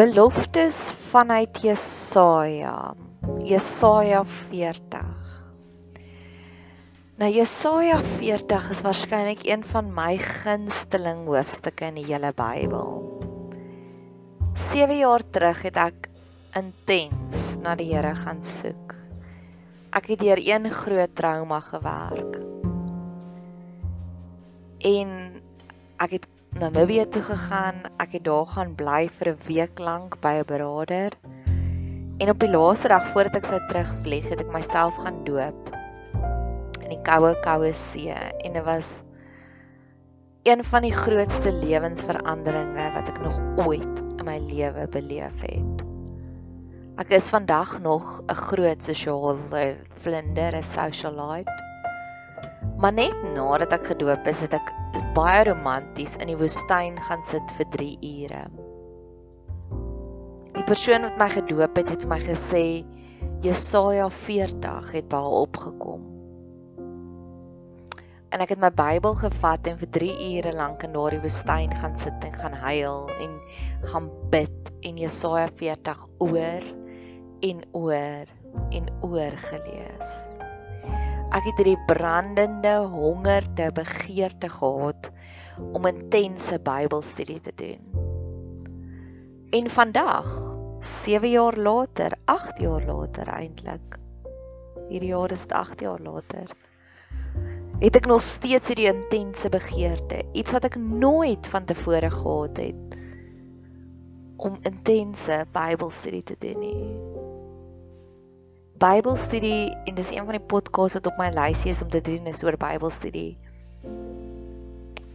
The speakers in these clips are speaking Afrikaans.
Beloftes vanuit Jesaja. Jesaja 40. Nou Jesaja 40 is waarskynlik een van my gunsteling hoofstukke in die hele Bybel. 7 jaar terug het ek intens na die Here gaan soek. Ek het deur een groot trauma gewerk. En ek het Namibië toe gegaan. Ek het daar gaan bly vir 'n week lank by 'n beraader. En op die laaste dag voordat ek sou terugvlieg, het ek myself gaan doop in die koue koue see en dit was een van die grootste lewensveranderinge wat ek nog ooit in my lewe beleef het. Ek is vandag nog 'n groot sosiale vlinder, 'n socialite. Maar net nadat ek gedoop is, het ek baie romanties in die woestyn gaan sit vir 3 ure. Die persoon wat my gedoop het, het vir my gesê Jesaja 40 het by haar opgekom. En ek het my Bybel gevat en vir 3 ure lank in daardie woestyn gaan sit en gaan huil en gaan bid en Jesaja 40 oor en oor en oor gelees. Ek het hierdie brandende honger te begeerte gehad om intense Bybelstudie te doen. En vandag, 7 jaar later, 8 jaar later eintlik. Hierdie jaar is dit 8 jaar later. Het ek nog steeds hierdie intense begeerte, iets wat ek nooit van tevore gehad het om intense Bybelstudie te doen nie. Bybelstudie en dis een van die podcasts wat op my lysie is om te doen is oor Bybelstudie.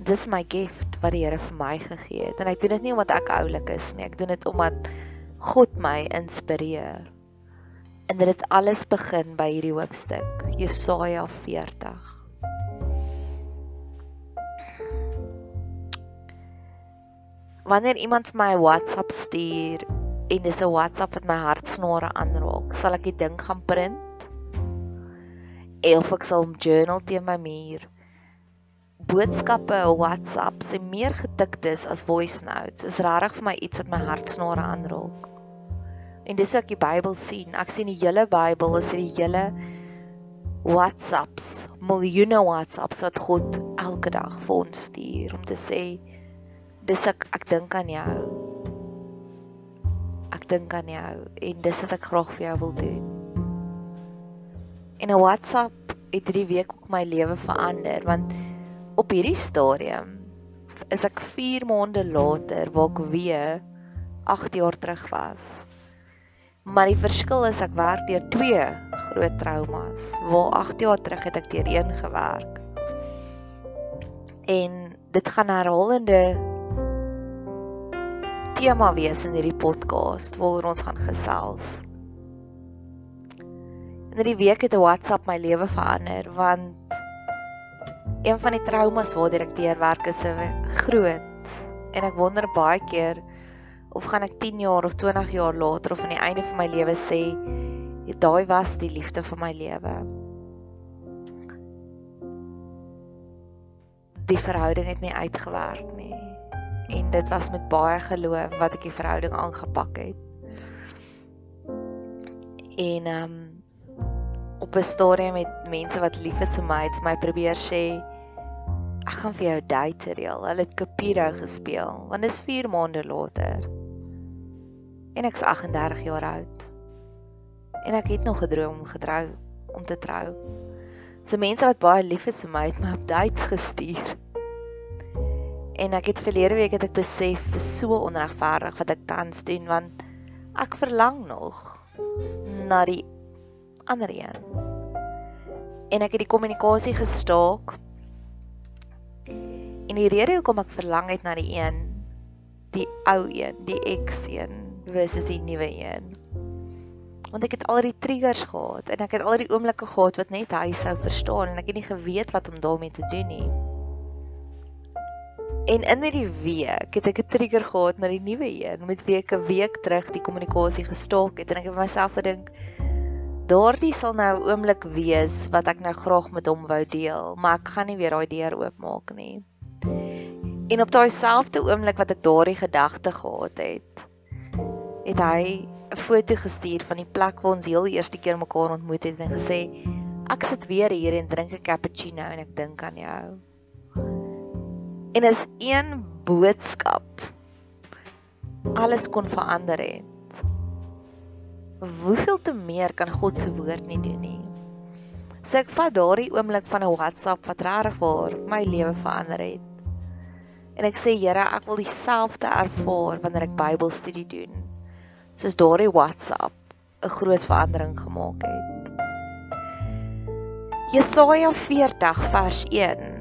Dis my gift wat die Here vir my gegee het en ek doen dit nie omdat ek oulik is nie, ek doen dit omdat God my inspireer. En dit alles begin by hierdie hoofstuk, Jesaja 40. Wanneer iemand vir my 'n WhatsApp stuur en dis 'n WhatsApp wat my hartsnare aanraak. Sal ek die ding gaan print? Of ek sal 'n journal teen my muur. Boodskappe op WhatsApp se meer gediktes as voice notes is regtig vir my iets wat my hartsnare aanraak. En dis ook die Bybel sien. Ek sien die hele Bybel is die hele WhatsApps, miljoene WhatsApps wat God elke dag vir ons stuur om te sê dis ek ek dink aan jou ek dink aan jou en dis wat ek graag vir jou wil doen. En 'n WhatsApp het hierdie week ook my lewe verander want op hierdie stadium is ek 4 maande later waar ek weer 8 jaar terug was. Maar die verskil is ek werk deur twee groot traumas. Waar 8 jaar terug het ek deur een gewerk. En dit gaan herhalende tema wees in hierdie podcast waaroor ons gaan gesels. In hierdie week het 'n WhatsApp my lewe verander want een van die traumas waartoe ek deurwerk is 'n groot en ek wonder baie keer of gaan ek 10 jaar of 20 jaar later of aan die einde van my lewe sê daai was die liefde van my lewe. Die verhouding het nie uitgewerk nie en dit was met baie geloof wat ek die verhouding aangepak het. En ehm um, op 'n stadium met mense wat lief is vir my het my probeer sê ek gaan vir jou date reël. Hulle het Capiro gespeel want dit is 4 maande later. En ek's 38 jaar oud. En ek het nog gedroom om getrou om te trou. So mense wat baie lief is vir my het my op dates gestuur. En ek het verlede week het ek besef dit is so onregverdig wat ek tans doen want ek verlang nog na die ander een. En ek het die kommunikasie gestaak. En die rede hoekom ek verlang het na die een, die ou een, die ex een versus die nuwe een. Want ek het al die triggers gehad en ek het al die oomblikke gehad wat net hy sou verstaan en ek het nie geweet wat om daarmee te doen nie. En in hierdie week het ek 'n trigger gehad na die nuwe een met wie ek 'n week terug die kommunikasie gestaak het en ek het myself gedink daardie sal nou 'n oomblik wees wat ek nou graag met hom wou deel, maar ek gaan nie weer daai deur oopmaak nie. En op daai selfde oomblik wat ek daardie gedagte gehad het, het hy 'n foto gestuur van die plek waar ons heel eerste keer mekaar ontmoet het en gesê ek sit weer hier en drink 'n cappuccino en ek dink aan jou. En is een boodskap alles kon verander het hoeveel te meer kan God se woord nie doen nie. So ek vat daardie oomblik van 'n WhatsApp wat regtig waar my lewe verander het. En ek sê Here, ek wil dieselfde ervaar wanneer ek Bybelstudie doen. Soos daardie WhatsApp 'n groot verandering gemaak het. Jesaja 40 vers 1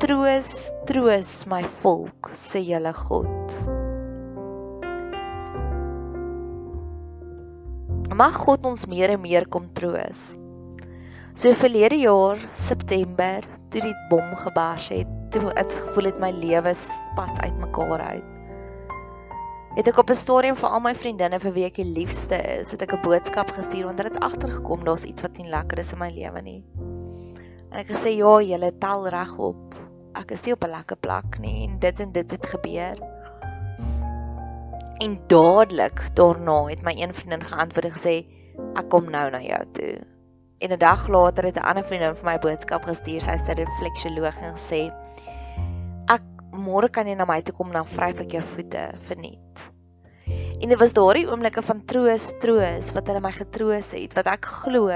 Troos, troos my volk, sê julle God. mag God ons meer en meer kom troos. So verlede jaar September toe die bom gebars het, toe het gevoel het my lewe spat uitmekaar uit. Het ek op 'n stadium vir al my vriendinne vir wie ek die liefste is, het ek 'n boodskap gestuur want hulle het agtergekom daar's iets wat nie lekker is in my lewe nie. En ek gesê ja, julle tel reg op. Ek is nie op 'n lekker plek nie en dit en dit het gebeur. En dadelik daarna het my een vriendin geantwoord en gesê ek kom nou na jou toe. En 'n dag later het 'n ander vriendin vir my 'n boodskap gestuur. Sy sê 'n refleksioloog en gesê ek môre kan jy na my toe kom dan vryf ek jou voete verniet. En dit was daardie oomblikke van troos, troos wat hulle my getroos het, wat ek glo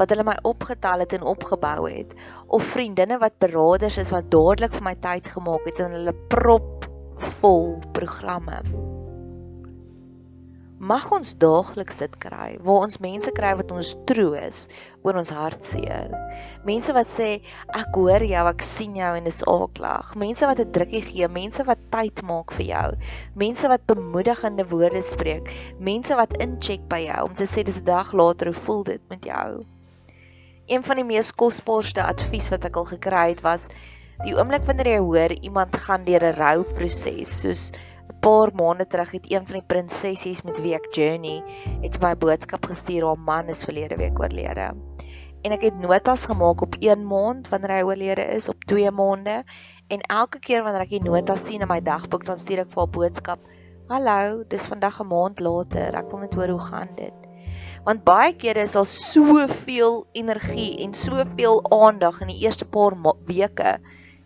wat hulle my opgetel het en opgebou het of vriendinne wat beraders is wat dadelik vir my tyd gemaak het en hulle prop vol programme mag ons daagliks dit kry waar ons mense kry wat ons troos oor ons hartseer. Mense wat sê ek hoor jou, ek sien jou en dis aaklag. Mense wat 'n drukkie gee, mense wat tyd maak vir jou. Mense wat bemoedigende woorde spreek, mense wat incheck by jou om te sê dis 'n dag later hoe voel dit met jou. Een van die mees kosbaarste advies wat ek al gekry het was die oomblik wanneer jy hoor iemand gaan deur 'n rouproses soos 'n paar maande terug het een van die prinsessies met wie ek journey het my boodskap gestuur haar man is verlede week oorlede. En ek het notas gemaak op 1 maand wanneer hy oorlede is, op 2 maande en elke keer wanneer ek die notas sien in my dagboek dan stuur ek vir haar boodskap: "Hallo, dis vandag 'n maand later. Ek wil net hoor hoe gaan dit." Want baie kere is daar soveel energie en soveel aandag in die eerste paar weke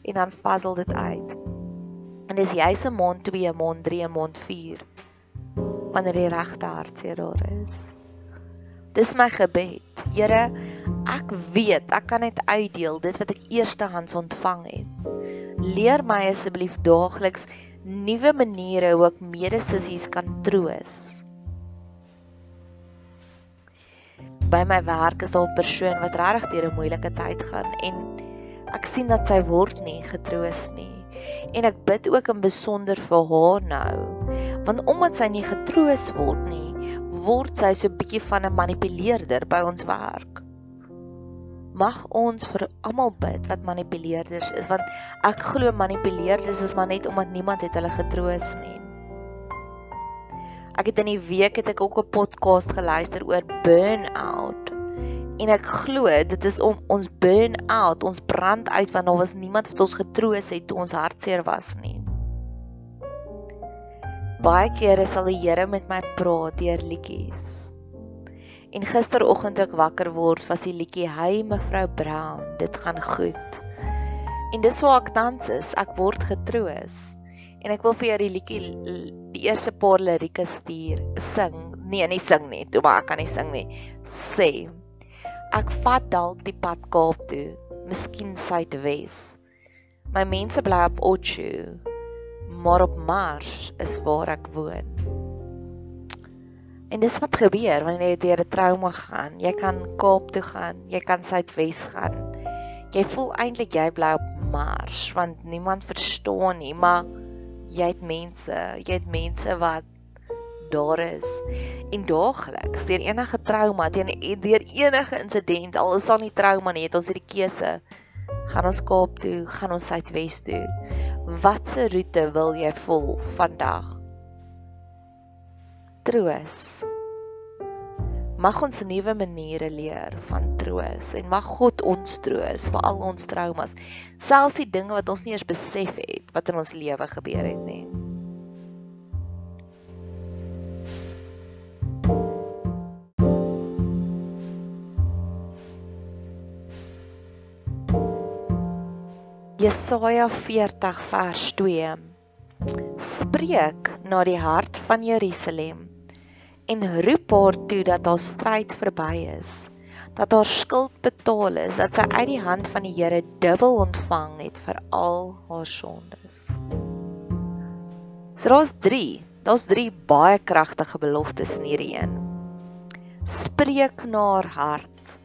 en dan fuzzle dit uit. En dis jy's 'n maand 2, maand 3, maand 4 wanneer die regte hartseer daar is. Dis my gebed. Here, ek weet ek kan net uitdeel dit wat ek eerstehands ontvang het. Leer my asseblief daagliks nuwe maniere hoe ek medesissies kan troos. By my werk is daar 'n persoon wat regtig deur 'n moeilike tyd gaan en ek sien dat sy word nie getroos nie en ek bid ook in besonder vir haar nou want omdat sy nie getroos word nie word sy so 'n bietjie van 'n manipuleerder by ons werk. Mag ons vir almal bid wat manipuleerders is want ek glo manipuleerders is maar net omdat niemand het hulle getroos nie. Ek het in die week het ek ook 'n podcast geluister oor burn-out. En ek glo dit is om ons burn-out, ons brand uit want daar was niemand wat ons getroos het toe ons hartseer was nie. Baie kere sal die Here met my praat deur liedjies. En gisteroggend toe ek wakker word, was die liedjie Hy mevrou Brown, dit gaan goed. En dis waar ek tans is, ek word getroos. En ek wil vir jou die liedjie die eerste paar lirieke stuur, sing. Nee, nie sing nie, toe maar ek kan nie sing nie. Sê. Ek vat dalk die pad Kaap toe, miskien Suidwes. My mense bly op Otjo, maar op Mars is waar ek woon. En dis wat gebeur wanneer jy deur 'n trauma gaan. Jy kan Kaap toe gaan, jy kan Suidwes gaan. Jy voel eintlik jy bly op Mars want niemand verstaan nie, maar jy het mense, jy het mense wat daar is en daagliks deur enige trauma, deur deur enige insident, al is daar nie trauma nie, het ons hierdie keuse. Gaan ons Kaap toe, gaan ons Suidwes toe. Watse roete wil jy volg vandag? Troos. Mag ons nuwe maniere leer van troos en mag God ons troos vir al ons traumas, selfs die dinge wat ons nie eers besef het wat in ons lewe gebeur het nie. Jesaja 40 vers 2 Spreek na die hart van Jerusalem en roep haar toe dat haar stryd verby is, dat haar skuld betaal is, dat sy uit die hand van die Here dubbel ontvang het vir al haar sondes. So daar's 3, daar's 3 baie kragtige beloftes in hierdie een. Spreek na haar hart.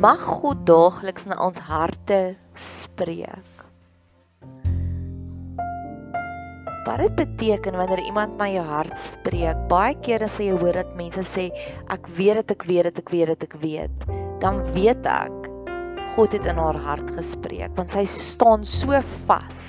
Mag God daagliks na ons harte spreek. Wat dit beteken wanneer iemand na jou hart spreek. Baie kere sê jy hoor dat mense sê ek weet dit, ek weet dit, ek weet dit, ek weet. Dan weet ek God het in haar hart gespreek want sy staan so vas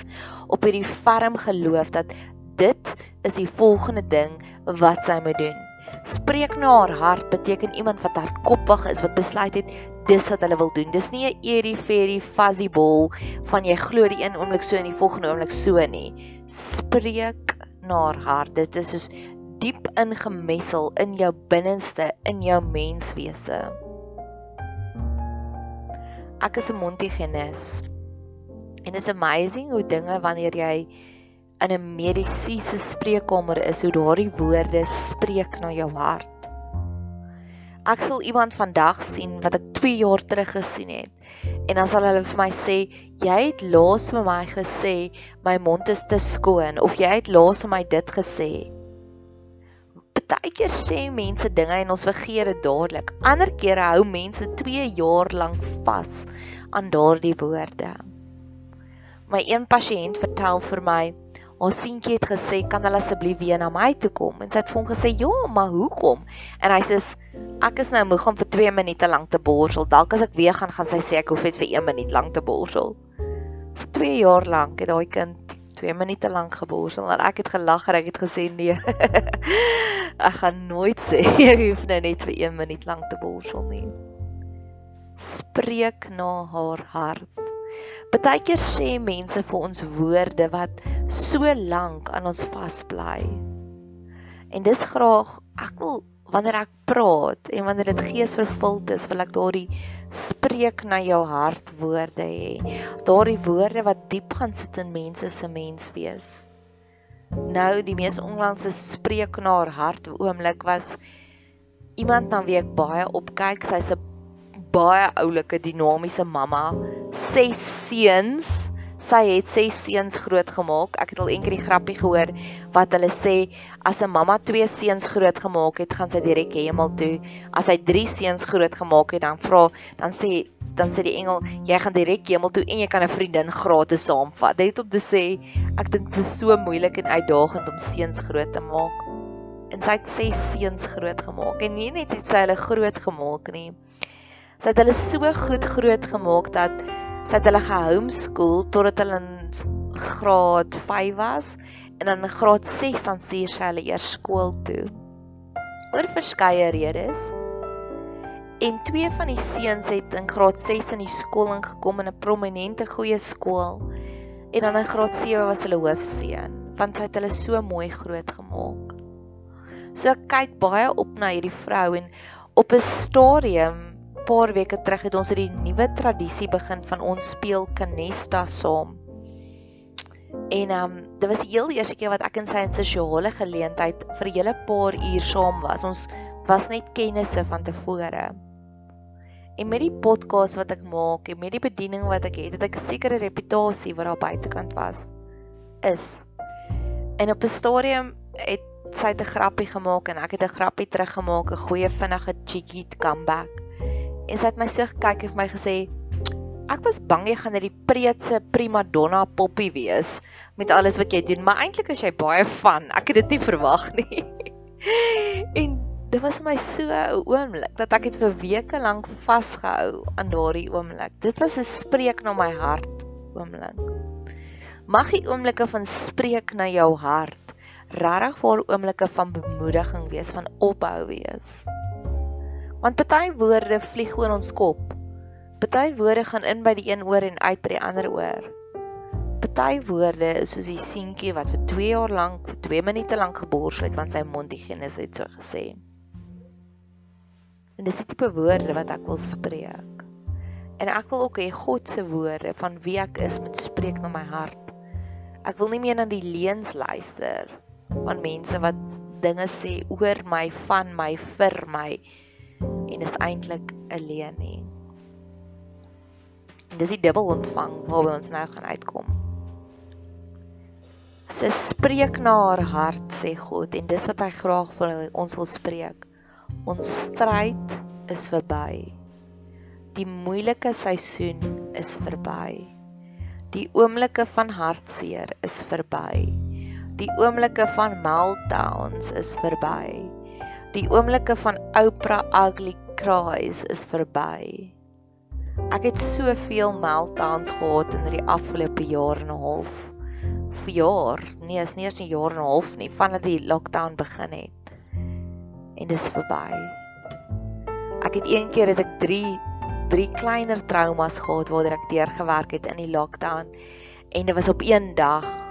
op hierdie ferm geloof dat dit is die volgende ding wat sy moet doen. Spreek na haar hart beteken iemand wat hardkoppig is wat besluit het dis wat hulle wil doen. Dis nie 'n airy fairy fuzzy ball van jy glo die een oomblik so en die volgende oomblik so nie. Spreek na haar hart. Dit is soos diep ingemessel in jou binneste, in jou menswese. Ek is 'n Montigenes. En it's amazing hoe dinge wanneer jy in 'n mediese spreekkamer is, hoe daardie woorde spreek na jou hart. Ek sal iemand vandag sien wat ek 2 jaar terug gesien het. En dan sal hulle vir my sê, "Jy het laas vir my gesê my mond is te skoon of jy het laas vir my dit gesê." Partykeer sê mense dinge en ons vergeet dit dadelik. Ander kere hou mense 2 jaar lank vas aan daardie woorde. My een pasiënt vertel vir my, Haar seentjie het gesê, "Kan hulle asseblief weer na my toe kom?" En sy het vir hom gesê, "Ja, maar hoekom?" En hy sê, "Ek is nou moeg om vir 2 minute lank te borsel. Dalk as ek weer gaan, gaan sy sê ek hoef net vir 1 minuut lank te borsel." Vir 2 jaar lank het daai kind 2 minute lank geborsel en ek het gelag en ek het gesê, "Nee. ek gaan nooit sê jy hoef nou net vir 1 minuut lank te borsel nie." Spreek na haar hart. Partykeer sê mense vir ons woorde wat so lank aan ons vasbly. En dis graag ek wil wanneer ek praat en wanneer dit geesvervuld is, wil ek daardie spreek na jou hart woorde hê. Daardie woorde wat diep gaan sit in mense se menswees. Nou die mees onlangse spreek na haar hart oomblik was iemand na wie ek baie opkyk. Sy's 'n baie oulike dinamiese mamma, ses seuns. Sy het ses seuns grootgemaak. Ek het al eendag die grappie gehoor wat hulle sê as 'n mamma twee seuns grootgemaak het, gaan sy direk hemel toe. As hy drie seuns grootgemaak het, dan vra dan sê dan sê die engel, jy gaan direk hemel toe en jy kan 'n vriendin gratis saamvat. Dit het om te sê ek dink dit is so moeilik en uitdagend om seuns groot te maak. en sy het ses seuns grootgemaak en nie net het sy hulle grootgemaak nie. Sy het hulle so goed grootgemaak dat sy het hulle gehomeschool totdat hulle in graad 5 was en dan in graad 6 dan stuur sy hulle eers skool toe. Oor verskeie redes. En twee van die seuns het in graad 6 in die skool ingekom in 'n prominente goeie skool. En dan in graad 7 was hulle hoofseun, want sy het hulle so mooi grootgemaak. So ek kyk baie op na hierdie vrou en op 'n stadium paar weke terug het ons 'n nuwe tradisie begin van ons speel Canesta saam. En ehm um, dit was die heel eerste keer wat ek en sy in sosiale geleentheid vir 'n hele paar uur saam was. Ons was net kennisse van tevore. En met die podcast wat ek maak en met die bediening wat ek het, het ek 'n sekere reputasie wat daar buitekant was. Is. En op 'n stadium het sy 'n grappie gemaak en ek het 'n grappie teruggemaak, 'n goeie vinnige cheeky comeback. En sy het my so gekyk en vir my gesê, "Ek was bang jy gaan 'n preetse prima donna poppie wees met alles wat jy doen, maar eintlik is jy baie van. Ek het dit nie verwag nie." en dit was my so 'n oomblik dat ek het vir weke lank vasgehou aan daardie oomblik. Dit was 'n spreek na my hart oomblik. Mag die oomblikke van spreek na jou hart regtig vir oomblikke van bemoediging wees, van ophou wees. Want party woorde vlieg oor ons kop. Party woorde gaan in by die een oor en uit by die ander oor. Party woorde is soos die seentjie wat vir 2 jaar lank, vir 2 minute lank geborsel het want sy mondhygiënis het so gesê. En dis die tipe woorde wat ek wil spreek. En ek wil ook hê God se woorde van wie ek is moet spreek na my hart. Ek wil nie meer na die leuns luister van mense wat dinge sê oor my, van my, vir my en is eintlik 'n leuen nie. En dis die dubbel ontvang waarby ons nou gaan uitkom. Sy spreek na haar hart sê God en dis wat hy graag vir ons wil spreek. Ons stryd is verby. Die moeilike seisoen is verby. Die oomblikke van hartseer is verby. Die oomblikke van meltdowns is verby. Die oomblikke van Oprah ugly cries is verby. Ek het soveel meltdowns gehad in die afgelope jaar en 'n half. Vir jaar, nee, is nie eens 'n jaar en 'n half nie, vandat die lockdown begin het. En dis verby. Ek het een keer het ek 3 3 kleiner traumas gehad waar ek deurgewerk het in die lockdown en dit was op een dag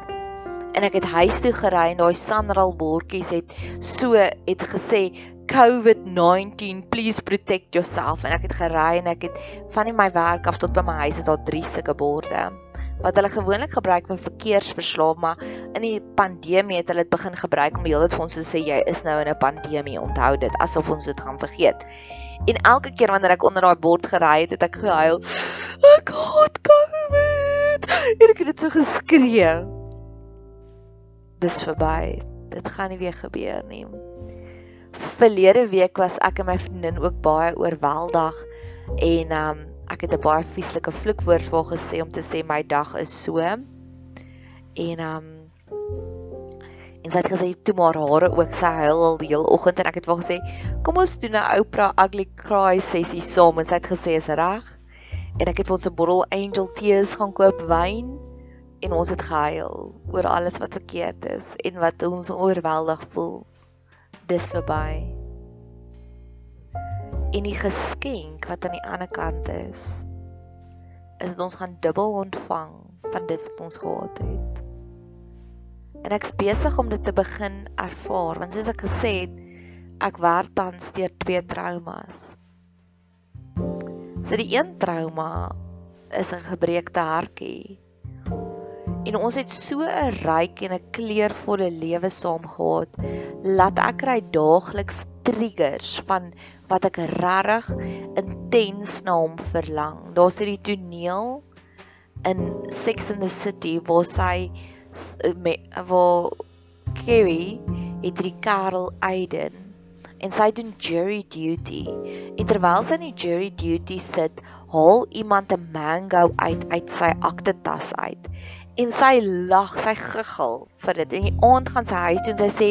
en ek het huis toe gery en daai Sanral bordjies het so het gesê COVID-19 please protect yourself. En ek het gery en ek het van my werk af tot by my huis is daar drie sulke borde wat hulle gewoonlik gebruik vir verkeersverslae maar in die pandemie het hulle dit begin gebruik om heeltyd vir ons te sê jy is nou in 'n pandemie onthou dit asof ons dit gaan vergeet. En elke keer wanneer ek onder daai bord gery het het ek gehuil ek haat COVID! En ek het dit so geskree dis verby. Dit gaan nie weer gebeur nie. Verlede week was ek en my vriendin ook baie oorweldig en um ek het 'n baie vieslike vloekwoord vir haar gesê om te sê my dag is so. En um en sy het gesê toe maar hare ook sy huil al die hele oggend en ek het vir haar gesê kom ons doen 'n Oprah ugly cry sessie saam en sy het gesê is reg. En ek het vir ons 'n bottle angel tears gaan koop wyn en ons het gehuil oor alles wat verkeerd is en wat ons oorweldig voel. Dis verby. En die geskenk wat aan die ander kant is, is dat ons gaan dubbel ontvang van dit wat ons gehad het. En ek's besig om dit te begin ervaar want soos ek gesê het, ek werk tans deur twee traumas. So die een trauma is 'n gebreekte hartjie en ons het so 'n ryk en 'n kleurvolle lewe saam gehad laat ek kry daagliks triggers van wat ek regtig intens na hom verlang. Daar's hierdie toneel in Sex and the City waar sy waar Carrie het die Karel Aiden en sy doen jury duty. En terwyl sy in die jury duty sit, haal iemand 'n mango uit uit sy aktetas uit en sy lag, sy giggel vir dit. En die aand gaan sy huis toe en sy sê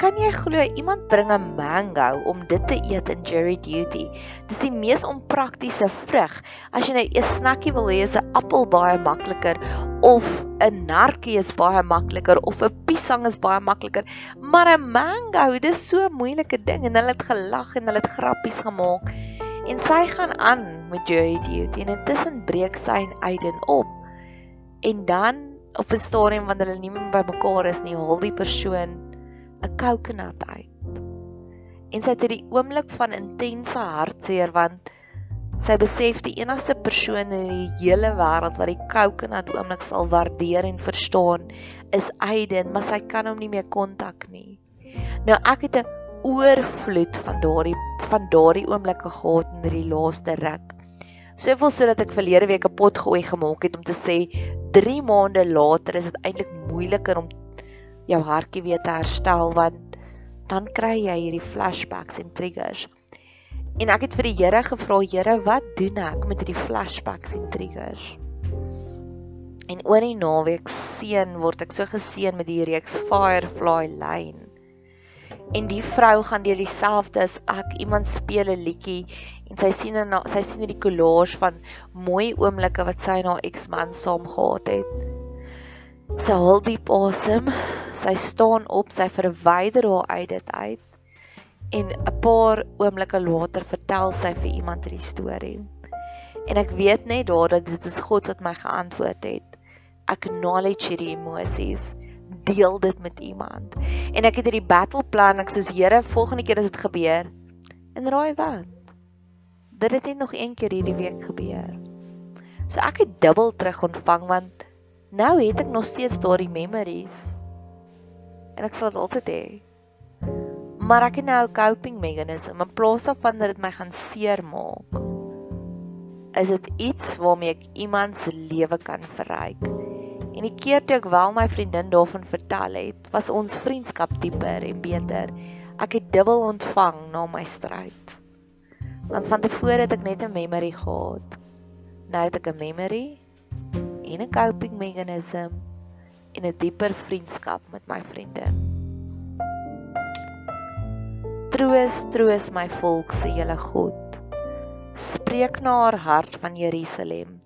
Kan jy glo iemand bring 'n mango om dit te eet in Jerry Duty? Dis die mees onpraktiese vrug. As jy nou 'n snackie wil hê, is 'n appel baie makliker of 'n narkie is baie makliker of 'n piesang is baie makliker. Maar 'n mango, dis so 'n moeilike ding en hulle het gelag en hulle het grappies gemaak. En sy gaan aan met Jerry Duty en intussen breek sy en Aiden op. En dan op 'n stadium wanneer hulle nie meer by mekaar is nie, hul die persoon 'n coconut uit. En sy het hierdie oomblik van intense hartseer want sy besef die enigste persoon in die hele wêreld wat die coconut oomblik sal waardeer en verstaan is Aiden, maar sy kan hom nie meer kontak nie. Nou ek het 'n oorvloed van daardie van daardie oomblikke gehad in hierdie laaste ruk. Soveel sodat ek verlede week 'n pot gooi gemaak het om te sê 3 maande later is dit eintlik moeiliker om jou hartjie weer te herstel want dan kry jy hierdie flashbacks en triggers. En ek het vir die Here gevra, Here, wat doen ek met hierdie flashbacks en triggers? En oor die naweek seën word ek so geseën met die reeks Firefly Lane. En die vrou gaan deur dieselfde as ek, iemand speel 'n liedjie en sy sien en sy sien hierdie collage van mooi oomblikke wat sy en haar eksman saam gehad het. Sy haal diep asem. Sy staan op, sy verwyder haar uit dit uit. En 'n paar oomblikke later vertel sy vir iemand hierdie storie. En ek weet net daar dat dit is God wat my geantwoord het. Acknowledge hierdie emosies. Deel dit met iemand. En ek het hierdie battle plan, ek soos Here, volgende keer as dit gebeur, en raai wat? Dit het net nog een keer hierdie week gebeur. So ek het dubbel terug ontvang want nou het ek nog steeds daardie memories. En ek sal dit altyd hê. Maar ek het nou 'n coping meganisme in plaas daarvan dat dit my gaan seermaak. Is dit iets waarmee ek iemand se lewe kan verryk? En die keer toe ek wel my vriendin daarvan vertel het, was ons vriendskap dieper en beter. Ek het dubbel ontvang na my stryd. Want van tevore het ek net 'n memory gehad. Nou het ek 'n memory en 'n coping meganisme en 'n dieper vriendskap met my vriende. Troos, troos my volk se hele God. Spreek na haar hart van Jerusalem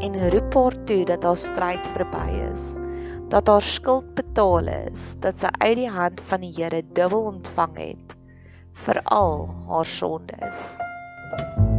en roep haar toe dat haar stryd verby is, dat haar skuld betaal is, dat sy uit die hand van die Here dubbel ontvang het vir al haar sondes. Bye.